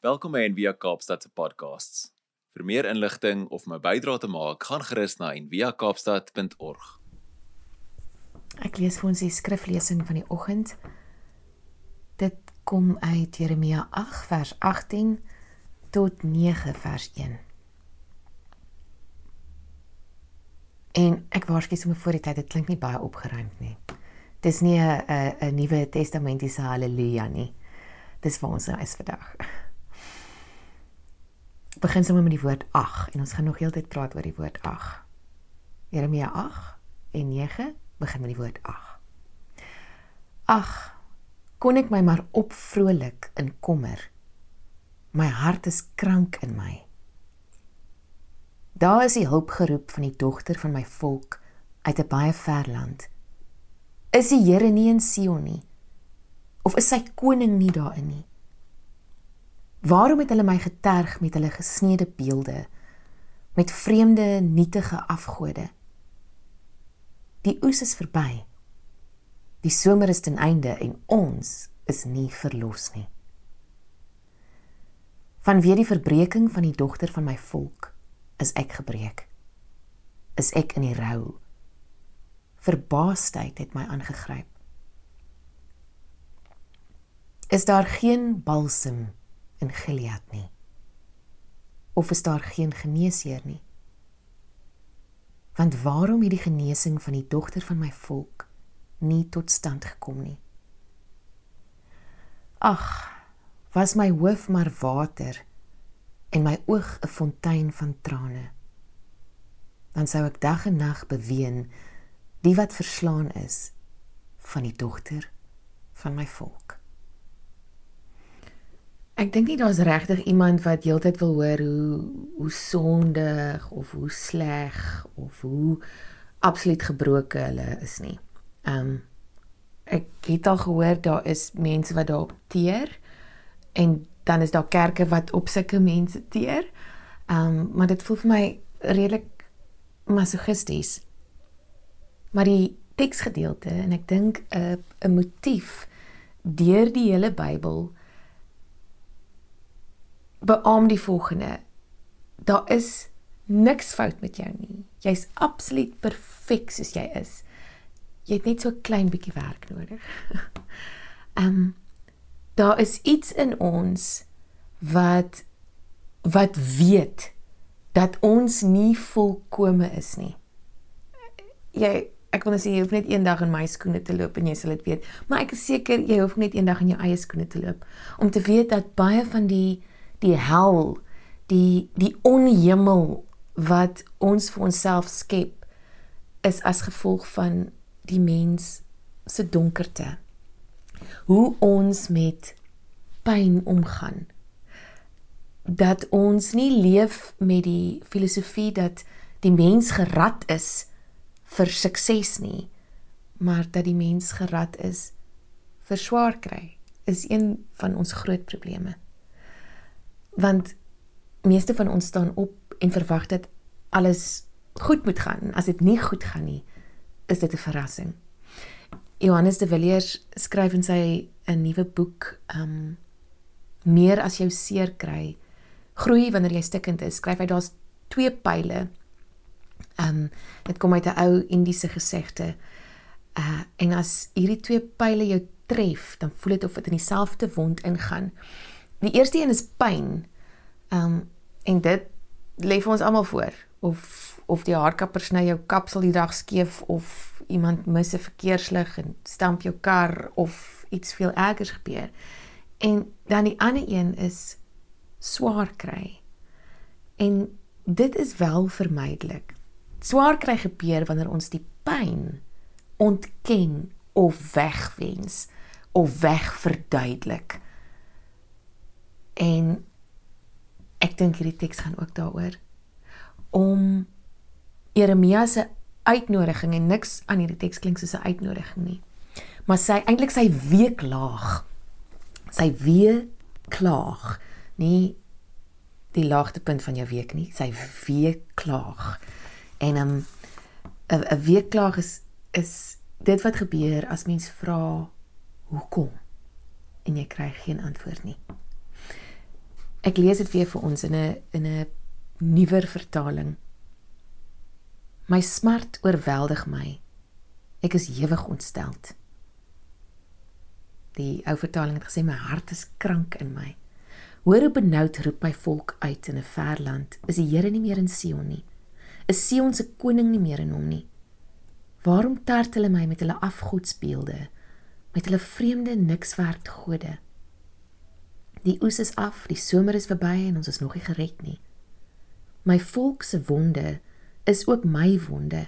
Welkom by Envia Kaapstad se podcasts. Vir meer inligting of my bydrae te maak, gaan gerus na enviakaapstad.org. Ek lees vir ons die skriflesing van die oggend. Dit kom uit Jeremia 8 vers 18 tot 9 vers 1. En ek waarsku sommer voor die tyd, dit klink nie baie opgeruimd nie. Dis nie 'n 'n 'n Nuwe Testamentiese haleluja nie. Dis waar ons nou is vandag begin sommer met die woord ag en ons gaan nog heeltyd praat oor die woord ag. Jeremia 8 en 9 begin met die woord ag. Ag, kon ek my maar opvrolik in kommer. My hart is krank in my. Daar is die hulp geroep van die dogter van my volk uit 'n baie ver land. Is die Here nie in Sion nie? Of is sy koning nie daarin nie? Waarom het hulle my geterg met hulle gesneede beelde met vreemde nietige afgode? Die oes is verby. Die somer is ten einde en ons is nie verlos nie. Vanweer die verbreeking van die dogter van my volk is ek gebreek. Is ek in die rou. Verbaasdheid het my aangegryp. Is daar geen balsem in Gilead nie? Of is daar geen geneesheer nie? Want waarom het die genesing van die dogter van my volk nie tot stand gekom nie? Ag, was my hoof maar water en my oog 'n fontein van trane. Dan sou ek dag en nag beween die wat verslaan is van die dogter van my volk. Ek dink nie daar's regtig iemand wat heeltyd wil hoor hoe hoe sondig of hoe sleg of hoe absoluut gebroke hulle is nie. Um ek het al gehoor daar is mense wat daarop teer en dan is daar kerke wat op sulke mense teer. Um maar dit voel vir my redelik masochisties. Maar die teksgedeelte en ek dink 'n uh, 'n motief deur die hele Bybel beam die volgende. Daar is niks fout met jou nie. Jy's absoluut perfek soos jy is. Jy het net so 'n klein bietjie werk nodig. Ehm um, daar is iets in ons wat wat weet dat ons nie volkome is nie. Jy ek wil net sê jy hoef net eendag in my skoene te loop en jy sal dit weet, maar ek is seker jy hoef net eendag in jou eie skoene te loop om te weet dat baie van die die hel, die die onhemel wat ons vir onsself skep is as gevolg van die mens se donkerte. Hoe ons met pyn omgaan. Dat ons nie leef met die filosofie dat die mens gerad is vir sukses nie, maar dat die mens gerad is vir swaar kry is een van ons groot probleme want meeste van ons staan op en verwag dat alles goed moet gaan. As dit nie goed gaan nie, is dit 'n verrassing. Johannes de Villiers skryf in sy 'n nuwe boek, um meer as jou seer kry, groei wanneer jy stikkend is. Skryf hy daar's twee pile. Um dit kom uit 'n ou Indiese gesegde. Uh en as hierdie twee pile jou tref, dan voel dit of dit in dieselfde wond ingaan. Die eerste een is pyn. Ehm um, en dit lê vir ons almal voor of of die haarkapper sny jou kapsel die dag skeef of iemand mis 'n verkeerslig en stamp jou kar of iets veel ergers gebeur. En dan die ander een is swaar kry. En dit is wel vermydelik. Swaar kry gebeur wanneer ons die pyn ontken of wegwens of wegverduidelik. En ek dink hierdie teks gaan ook daaroor om Jeremia se uitnodiging en niks aan hierdie teks klink soos 'n uitnodiging nie. Maar sy eintlik sy weeklaag. Sy weeklaag, nie die laagtepunt van jou week nie, sy weeklaag. En 'n um, 'n 'n weeklaag is is dit wat gebeur as mens vra hoekom en jy kry geen antwoord nie. Ek lees dit weer vir ons in 'n in 'n nuwer vertaling. My smart oorweldig my. Ek is hewig ontsteld. Die ou vertaling het gesê my hart is krank in my. Hoor hoe benoud roep my volk uit in 'n ver land. Is die Here nie meer in Sion nie? Is Sion se koning nie meer in hom nie? Waarom tart hulle my met hulle afgodsbeelde, met hulle vreemde nikswerd gode? Die oes is af, die somer is verby en ons is nog nie gered nie. My volk se wonde is ook my wonde.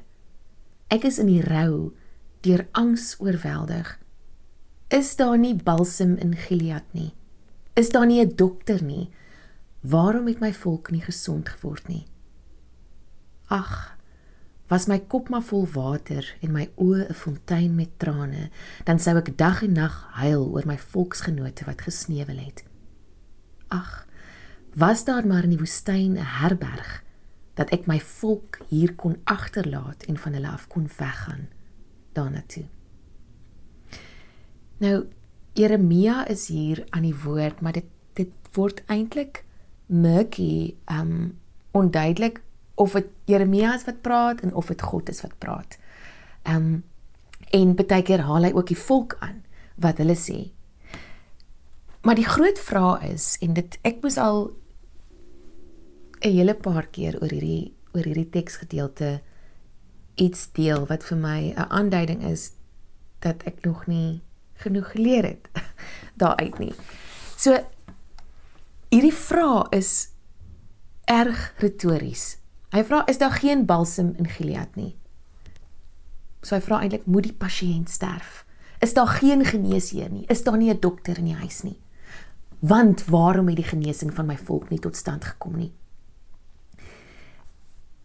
Ek is in die rou, deur angs oorweldig. Is daar nie balsem in Gilead nie? Is daar nie 'n dokter nie? Waarom het my volk nie gesond geword nie? Ag, was my kop maar vol water en my oë 'n fontein met trane, dan sou ek dag en nag huil oor my volksgenote wat gesneuwel het. Ag, was daar maar in die woestyn 'n herberg dat ek my volk hier kon agterlaat en van hulle af kon weggaan daarna toe. Nou Jeremia is hier aan die woord, maar dit dit word eintlik murky, um onduidelik of dit Jeremia is wat praat en of dit God is wat praat. Um en baie keer haal hy ook die volk aan wat hulle sê. Maar die groot vraag is en dit ek moes al 'n hele paar keer oor hierdie oor hierdie teksgedeelte iets deel wat vir my 'n aanduiding is dat ek nog nie genoeg geleer het daaruit nie. So hierdie vraag is erg retories. Hy vra is daar geen balsem in Gilead nie? So hy vra eintlik moet die pasiënt sterf? Is daar geen geneesheer nie? Is daar nie 'n dokter in die huis nie? Want waarom het die genesing van my volk nie tot stand gekom nie?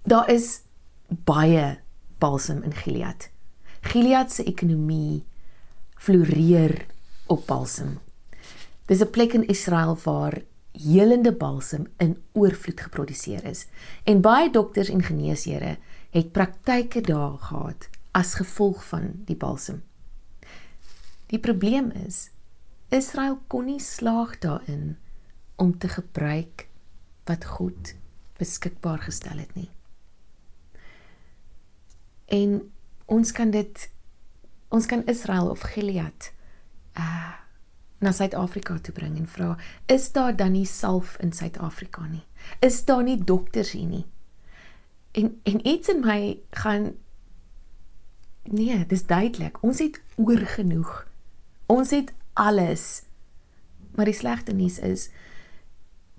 Daar is baie balsem in Gilead. Gilead se ekonomie floreer op balsem. Dis 'n plek in Israel waar helende balsem in oorvloed geproduseer is en baie dokters en geneesheere het praktyke daar gehad as gevolg van die balsem. Die probleem is Israel kon nie slaag daarin om te gebruik wat God beskikbaar gestel het nie. En ons kan dit ons kan Israel of Gilead uh na Suid-Afrika toe bring en vra, is daar dan nie salf in Suid-Afrika nie? Is daar nie dokters hier nie? En en iets in my gaan nee, dis duidelik. Ons het oor genoeg. Ons het alles. Maar die slegte nuus is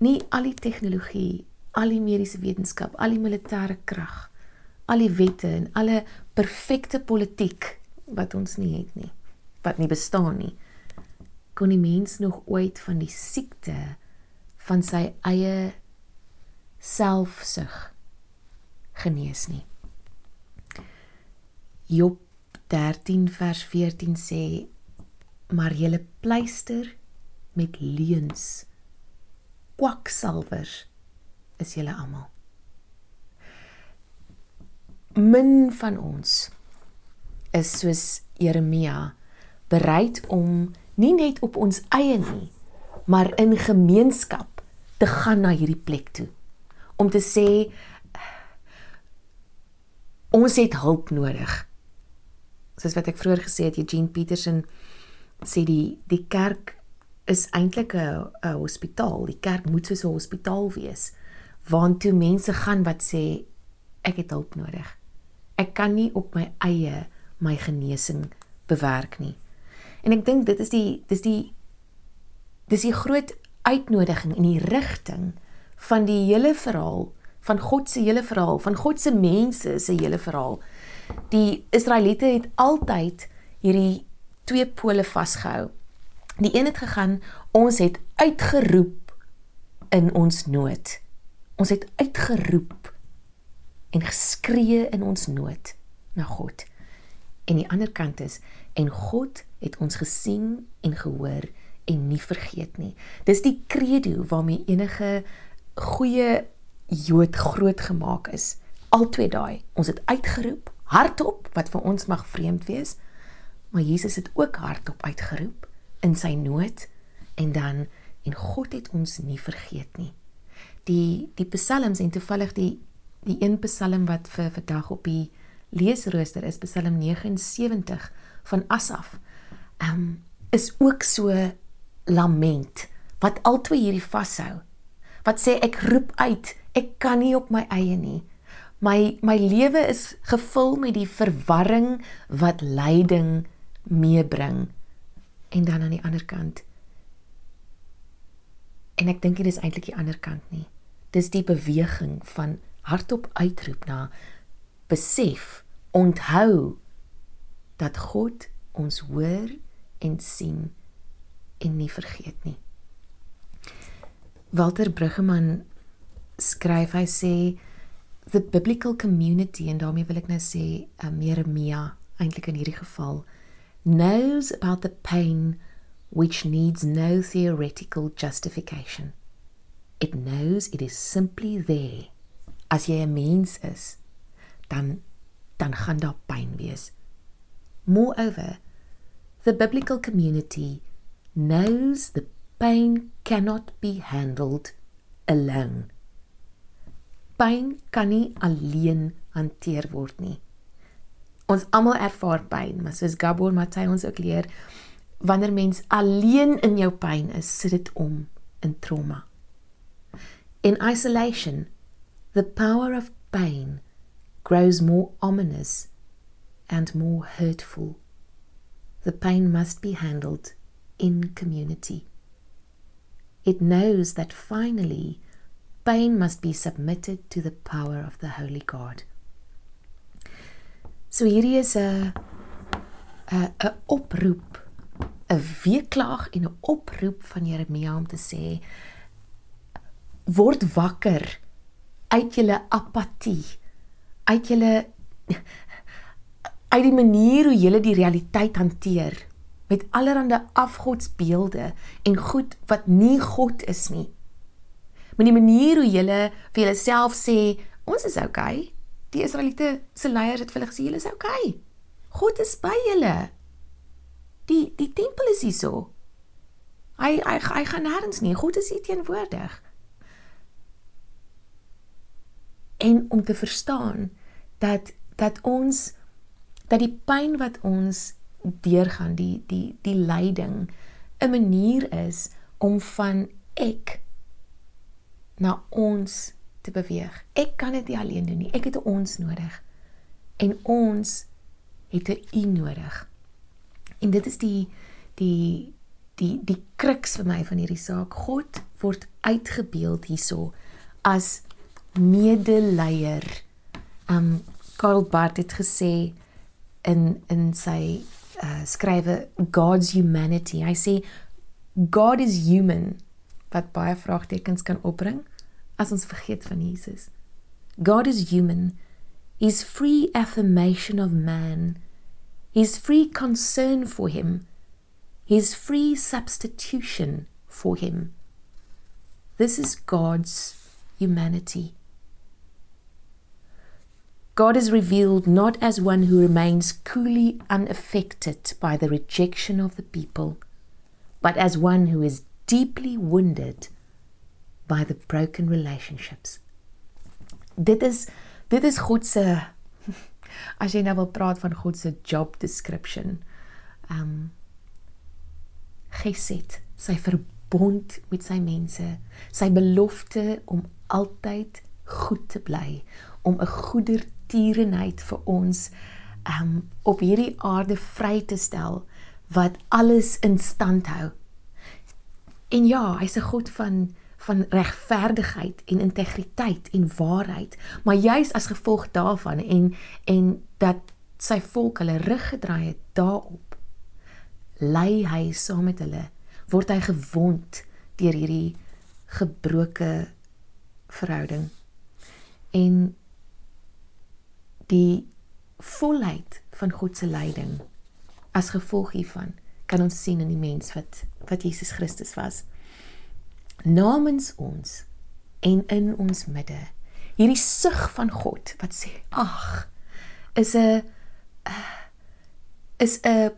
nie al die tegnologie, al die mediese wetenskap, al die militêre krag, al die wette en alle perfekte politiek wat ons nie het nie, wat nie bestaan nie, kon die mens nog ooit van die siekte van sy eie selfsug genees nie. Job 13 vers 14 sê maar julle pleister met leuns. Kwaksalvers is julle almal. Min van ons is soos Jeremia bereid om nie net op ons eie nie, maar in gemeenskap te gaan na hierdie plek toe. Om te sê ons het hulp nodig. Soos wat ek vroeër gesê het, Eugene Peterson sê die die kerk is eintlik 'n 'n hospitaal. Die kerk moet soos 'n hospitaal wees waartoe mense gaan wat sê ek het hulp nodig. Ek kan nie op my eie my genesing bewerk nie. En ek dink dit is die dis die dis die groot uitnodiging in die rigting van die hele verhaal van God se hele verhaal, van God se mense se hele verhaal. Die Israeliete het altyd hierdie twee pole vasgehou. Die een het gegaan, ons het uitgeroep in ons nood. Ons het uitgeroep en geskree in ons nood na God. En die ander kant is en God het ons gesien en gehoor en nie vergeet nie. Dis die credo waarmee enige goeie Jood groot gemaak is. Altwee daai. Ons het uitgeroep hardop wat vir ons mag vreemd wees, maar Jesus het ook hardop uitgeroep in sy nood en dan en God het ons nie vergeet nie. Die die psalms en toevallig die die een psalm wat vir vandag op die leesrooster is Psalm 79 van Asaf. Ehm um, is ook so lament wat albei hierdie vashou. Wat sê ek roep uit, ek kan nie op my eie nie. My my lewe is gevul met die verwarring wat lyding meebring. En dan aan die ander kant En ek dink dit is eintlik die ander kant nie. Dis die beweging van hardop uitroep na besef, onthou dat God ons hoor en sien en nie vergeet nie. Walter Bruggeman skryf hy sê the biblical community en daarmee wil ek nou sê um, Jeremia eintlik in hierdie geval knows about the pain which needs no theoretical justification. It knows it is simply there. As jy 'n mens is, dan dan gaan daar pyn wees. Moreover, the biblical community knows the pain cannot be handled alone. Pyn kan nie alleen hanteer word nie. Ons almal ervaar pyn, maar soos Gabor Matthys ons ook leer, wanneer mens alleen in jou pyn is, sit dit om in trauma. In isolation, the power of pain grows more ominous and more hurtful. The pain must be handled in community. It knows that finally pain must be submitted to the power of the Holy God. So hierdie is 'n 'n 'n oproep 'n weeklaag en 'n oproep van Jeremia om te sê word wakker uit julle apatie uit julle uit die manier hoe julle die realiteit hanteer met allerlei afgodsbeelde en goed wat nie God is nie. Met die manier hoe julle vir julleself sê ons is okay die Israeliete se leiers het vir hulle gesê julle is okay God is by julle Die die tempel is hier so. Hy hy hy gaan nêrens nie. God is hier teenwoordig. En om te verstaan dat dat ons dat die pyn wat ons deurgaan, die die die lyding 'n manier is om van ek na ons te beweeg. Ek kan dit nie alleen doen nie. Ek het 'n ons nodig. En ons het 'n u nodig. En dit is die die die die kruks vir my van hierdie saak. God word uitgebeeld hierso as medeleier. Um Karl Barth het gesê in in sy uh skrywe God's humanity. Hy sê God is human wat baie vraagtekens kan opbring as ons vergeet van Jesus. God is human. His free affirmation of man his free concern for him, his free substitution for him. This is God's humanity. God is revealed not as one who remains coolly unaffected by the rejection of the people, but as one who is deeply wounded by the broken relationships. Dit is dit is God se as jy nou wil praat van God se job description. Um Geset, sy verbond met sy mense, sy belofte om altyd goed te bly, om 'n goedertierenheid vir ons um op hierdie aarde vry te stel wat alles in stand hou. En ja, hy's 'n God van van regverdigheid en integriteit en waarheid, maar juis as gevolg daarvan en en dat sy volk hulle rug gedraai het daarop, lei hy saam met hulle, word hy gewond deur hierdie gebroke verhouding. En die volheid van God se leiding as gevolg hiervan kan ons sien in die mens wat wat Jesus Christus was namens ons en in ons midde. Hierdie sug van God wat sê, "Ag, is 'n is 'n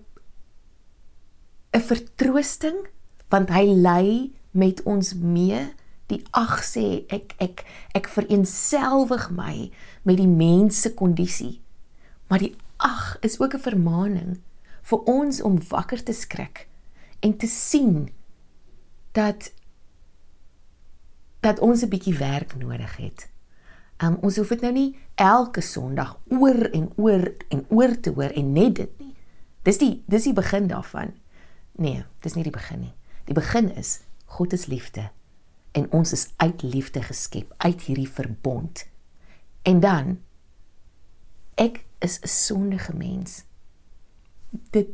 'n vertroosting want hy lei met ons mee. Die ag sê ek ek ek vereenselwig my met die mens se kondisie. Maar die ag is ook 'n vermaaning vir ons om wakker te skrik en te sien dat dat ons 'n bietjie werk nodig het. Um ons hoef dit nou nie elke Sondag oor en oor en oor te hoor en net dit nie. Dis die dis die begin daarvan. Nee, dis nie die begin nie. Die begin is God is liefde en ons is uit liefde geskep, uit hierdie verbond. En dan ek is 'n sondige mens. Dit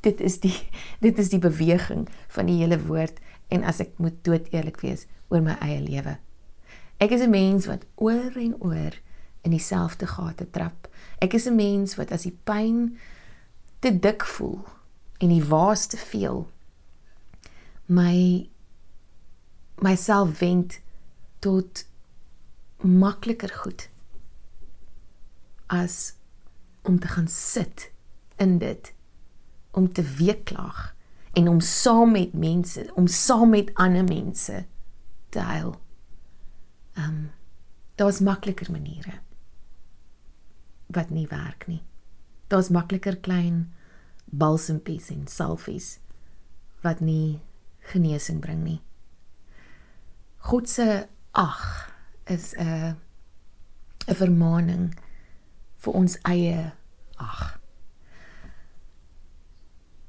dit is die dit is die beweging van die hele woord en as ek moet dood eerlik wees oor my eie lewe. Ek is 'n mens wat oor en oor in dieselfde gate trap. Ek is 'n mens wat as die pyn te dik voel en die waas te veel my myself wend tot makliker goed as om te gaan sit in dit om te weeklaag en om saam met mense om saam met ander mense te huil. Ehm um, daar's makliker maniere wat nie werk nie. Daar's makliker klein balsempies en salfies wat nie genesing bring nie. God se ag is 'n 'n vermaaning vir ons eie ag.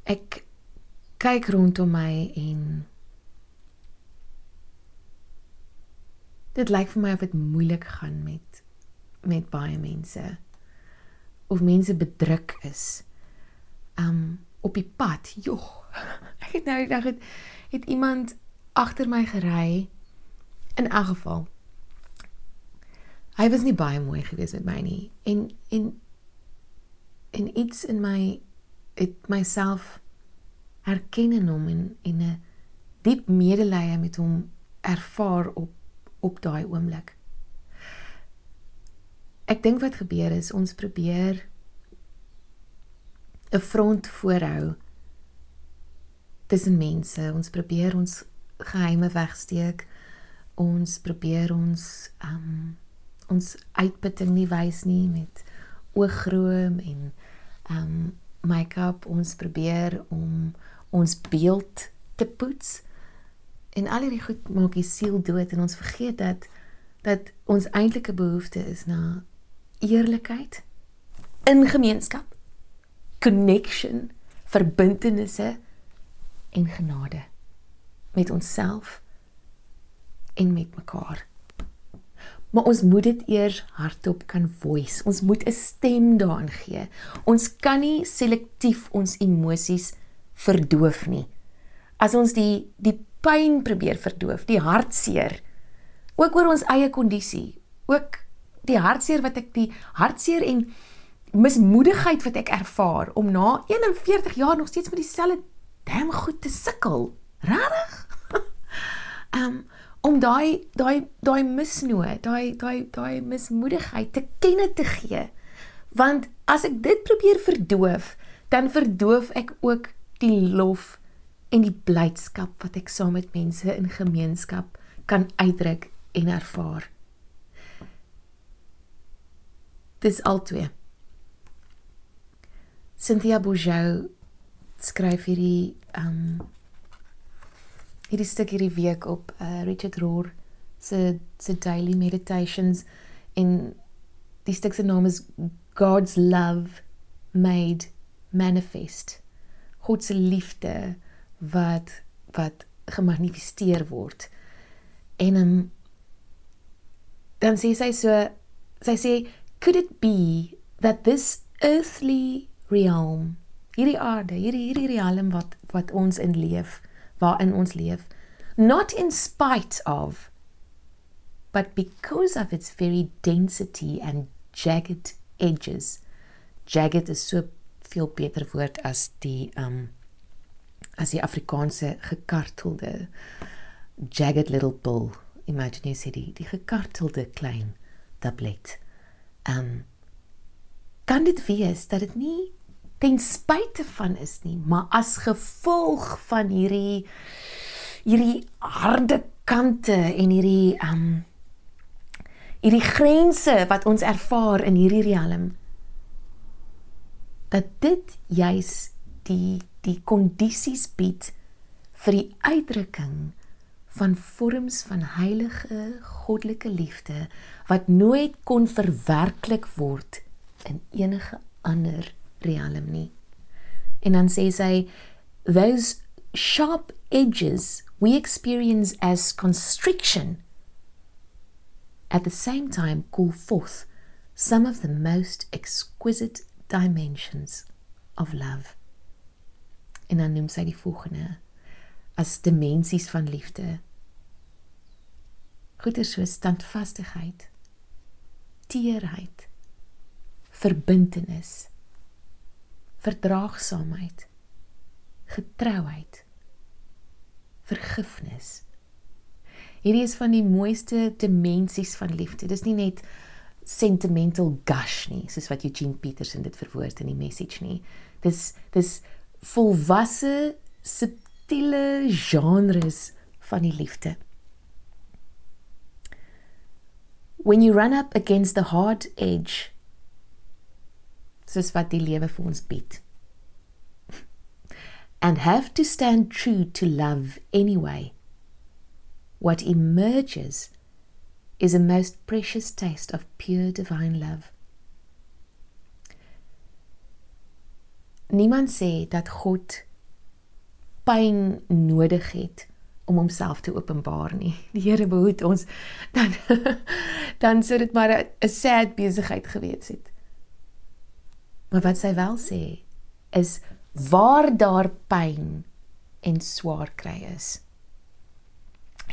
Ek kyk rondom my en dit lyk vir my of dit moeilik gaan met met baie mense of mense bedruk is. Um op die pad. Joh. Ek het nou die dag het, het iemand agter my gery in elk geval. Hy was nie baie mooi gewees met my nie en en en iets in my het myself herken in hom en en 'n diep medelee met hom ervaar op op daai oomblik. Ek dink wat gebeur is ons probeer 'n front voorhou tussen mense. Ons probeer ons geheime wegsteek. Ons probeer ons um ons uitputting nie wys nie met oogroom en um make-up. Ons probeer om ons beeld te poets. En al hierdie goed maak die siel dood en ons vergeet dat dat ons eintlike behoefte is na eerlikheid in gemeenskap connection, verbintenisse en genade met onsself en met mekaar. Maar ons moet dit eers hardop kan voice. Ons moet 'n stem daarin gee. Ons kan nie selektief ons emosies verdoof nie. As ons die die pyn probeer verdoof, die hartseer, ook oor ons eie kondisie, ook die hartseer wat ek die hartseer en mismoedigheid wat ek ervaar om na 41 jaar nog steeds met dieselfde damn goed te sukkel. Regtig? um om daai daai daai misnoë, daai daai daai mismoedigheid te kenne te gee. Want as ek dit probeer verdoof, dan verdoof ek ook die lof en die blydskap wat ek saam met mense in gemeenskap kan uitdruk en ervaar. Dis altyd Cynthia Bourgeau skryf hierdie um hierdie stuk hierdie week op uh, Richard Rohr se se daily meditations in die stuk se naam is God's love made manifest. God se liefde wat wat gemanifesteer word. En um, dan sê sy so sy sê could it be that this earthly realm. Hierdie aarde, hierdie hierdie realm wat wat ons in leef, waarin ons leef, not in spite of but because of its very density and jagged edges. Jagged is so veel beter woord as die um as die Afrikaanse gekartelde jagged little bull. Imagine jy sê die die gekartelde klein tablet. Um kan dit wees dat dit nie ten spyte van is nie, maar as gevolg van hierdie hierdie harde kante en hierdie um hierdie grense wat ons ervaar in hierdie riem dat dit juis die die kondisies bied vir die uitdrukking van vorms van heilige goddelike liefde wat nooit kon verwerklik word in enige ander riem nie. En dan sê sy those sharp edges we experience as constriction at the same time call forth some of the most exquisite dimensions of love. En dan noem sy die volgende as dimensies van liefde. Goeie so standvastigheid, teerheid, verbintenis, verdraagsaamheid, getrouheid, vergifnis. Hierdie is van die mooiste dimensies van liefde. Dis nie net sentimental gush nie, soos wat Eugene Peterson dit verwoord in die message nie. Dis dis volwasse subtiele genres van die liefde. When you run up against the hard edge, soos wat die lewe vir ons bied. And have to stand true to love anyway. What emerges is a most precious taste of pure divine love. Niemand sê dat God pyn nodig het om homself te openbaar nie. Die Here behoed ons dan dan sou dit maar 'n sad besigheid gewees het. Maar wat sy wel sê is waar daar pyn en swaar kry is.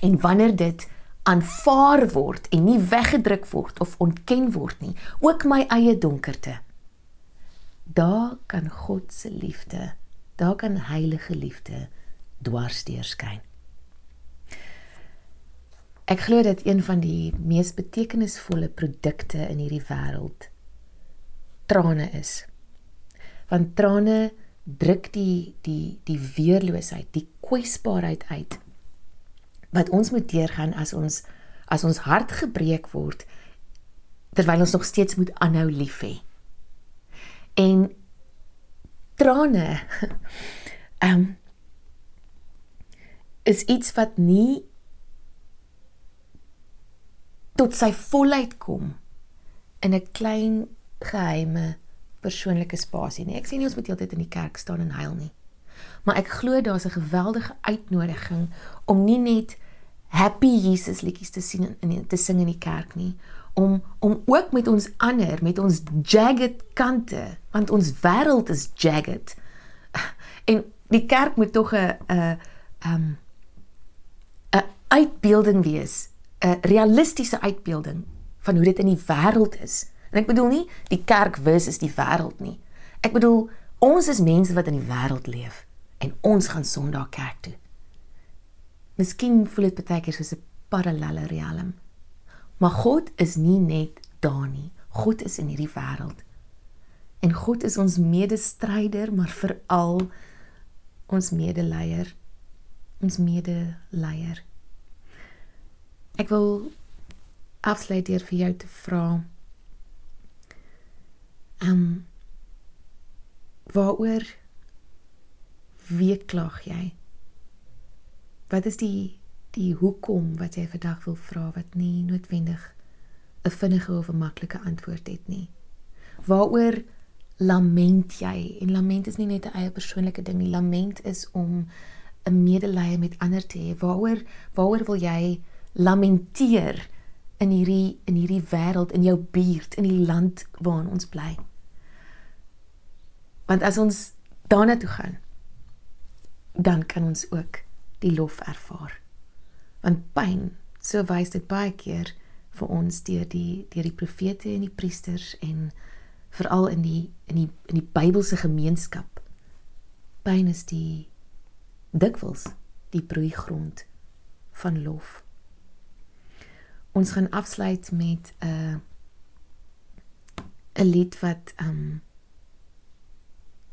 En wanneer dit aanvaar word en nie weggedruk word of ontken word nie, ook my eie donkerte. Daar kan God se liefde, daar kan heilige liefde dwarsdeur skyn. Ek glo dat een van die mees betekenisvolle produkte in hierdie wêreld trane is. Want trane druk die die die weerloosheid, die kwesbaarheid uit wat ons moet deurgaan as ons as ons hart gebreek word terwyl ons nog steeds moet aanhou lief hê. En trane ehm um, is iets wat nie tot sy volheid kom in 'n klein geheime persoonlike spasie nie. Ek sê nie ons moet heeltyd in die kerk staan en huil nie. Maar ek glo daar's 'n geweldige uitnodiging om nie net happy Jesus liedjies te sing in te sing in die kerk nie om om ook met ons ander met ons jagged kante want ons wêreld is jagged. En die kerk moet tog 'n 'n um 'n uitbeelding wees 'n realistiese uitbeelding van hoe dit in die wêreld is. En ek bedoel nie die kerk wys is die wêreld nie. Ek bedoel ons is mense wat in die wêreld leef en ons gaan Sondag kerk toe. Miskien voel dit baie keer soos 'n parallelle riem. Maar God is nie net daar nie. God is in hierdie wêreld. En God is ons medestryder, maar veral ons medeleier. Ons medeleier. Ek wil afsluit deur vir jou te vra. Ehm um, waaroor wie klag jy? Wat is die die hoekom wat jy vandag wil vra wat nie noodwendig 'n vinnige of 'n maklike antwoord het nie. Waaroor lament jy? En lament is nie net 'n eie persoonlike ding nie. Lament is om 'n medelee met ander te hê. Waaroor waaroor wil jy lamenteer in hierdie in hierdie wêreld in jou buurt in die land waarin ons bly? Want as ons daarna toe gaan, dan kan ons ook die lof ervaar. Want pyn, so wys dit baie keer vir ons deur die deur die profete en die priesters en veral in die in die in die Bybelse gemeenskap. Pyn is die dikwels die broeigrond van lof. Ons gaan afsluit met 'n uh, 'n lied wat ehm um,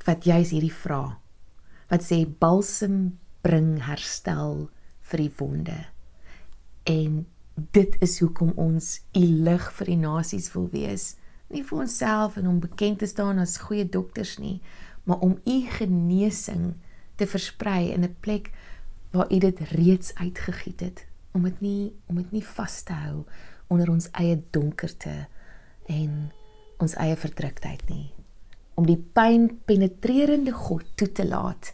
wat juis hierdie vra wat sê balsem bring herstel vir die wonde. En dit is hoekom ons u lig vir die nasies wil wees. Nie vir onsself en om bekend te staan as goeie dokters nie, maar om u genesing te versprei in 'n plek waar u dit reeds uitgegiet het, om dit nie om dit nie vas te hou onder ons eie donkerte en ons eie verdruktheid nie, om die pyn penetrerende God toe te laat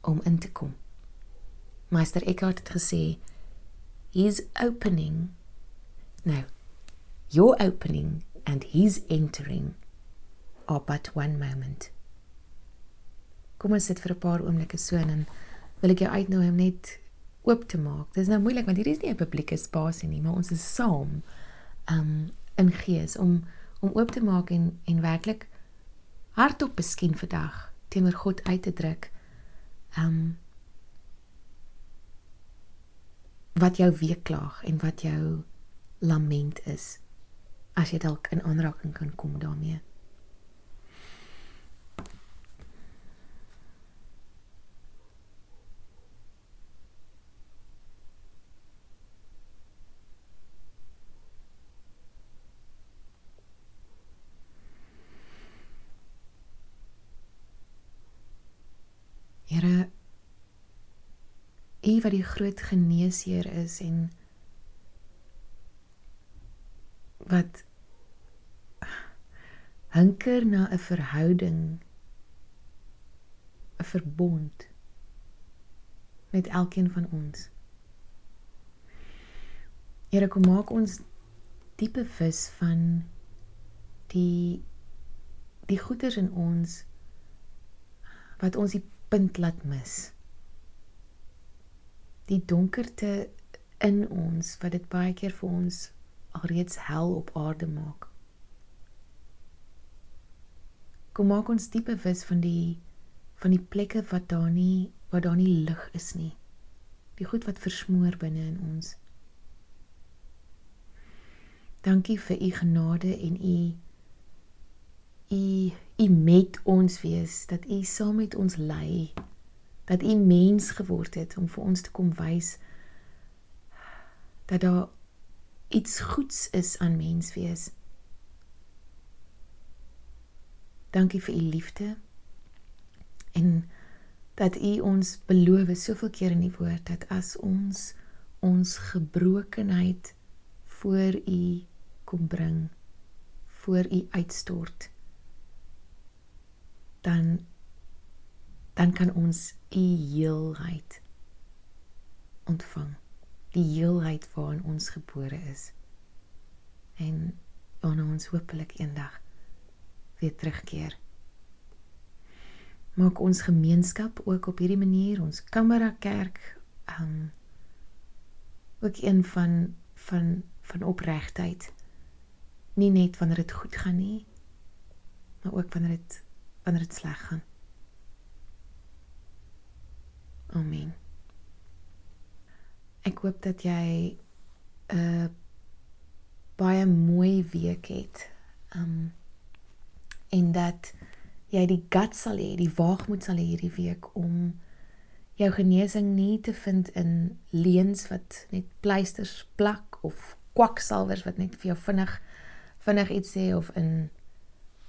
om in te kom. Meester Eckhart het gesê his opening no your opening and his entering are but one moment. Kom ons sit vir 'n paar oomblikke so en dan wil ek jou uitnooi om net oop te maak. Dit is nou moeilik want hier is nie 'n publieke spasie nie, maar ons is saam um in gees om om oop te maak en en werklik hardop miskien vandag teenoor God uit te druk. Um wat jou weeklaag en wat jou lament is as jy dalk in aanraking kan kom daarmee. Here U wat die groot geneesheer is en wat hunker na 'n verhouding 'n verbond met elkeen van ons. Here kom maak ons diepe vis van die die goeders in ons wat ons die punt laat mis die donkerte in ons wat dit baie keer vir ons alreeds hel op aarde maak. Kom maak ons diep bewus van die van die plekke wat daar nie waar daar nie lig is nie. Die goed wat versmoor binne in ons. Dankie vir u genade en u u u met ons wees dat u saam met ons lei dat u mens geword het om vir ons te kom wys dat daar iets goeds is aan mens wees. Dankie vir u liefde en dat u ons beloof soveel keer in die woord dat as ons ons gebrokenheid voor u kom bring voor u uitstort dan dan kan ons u heelheid ontvang. Die heelheid waarin ons gebore is. En waarna ons hopelik eendag weer terugkeer. Maak ons gemeenskap ook op hierdie manier, ons kamera kerk, um ook een van van van opregtheid. Nie net wanneer dit goed gaan nie, maar ook wanneer dit wanneer dit sleg gaan. Amen. Ek hoop dat jy 'n baie mooi week het. Um en dat jy die gut sal hê, die waagmoed sal hê hierdie week om jou genesing nie te vind in leuns wat net pleisters plak of kwaksalvers wat net vir jou vinnig vinnig iets sê of in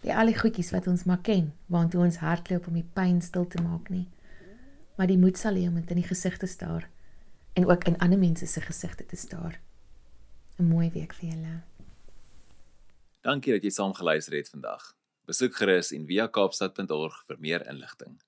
die al die goedjies wat ons maar ken, waantoe ons hardloop om die pyn stil te maak nie maar die moed sal hê om dit in die gesig te staar en ook in ander mense se gesigte te staar. 'n Mooi week vir julle. Dankie dat jy saam geluister het vandag. Besoek gerus en via kaapstad.org vir meer inligting.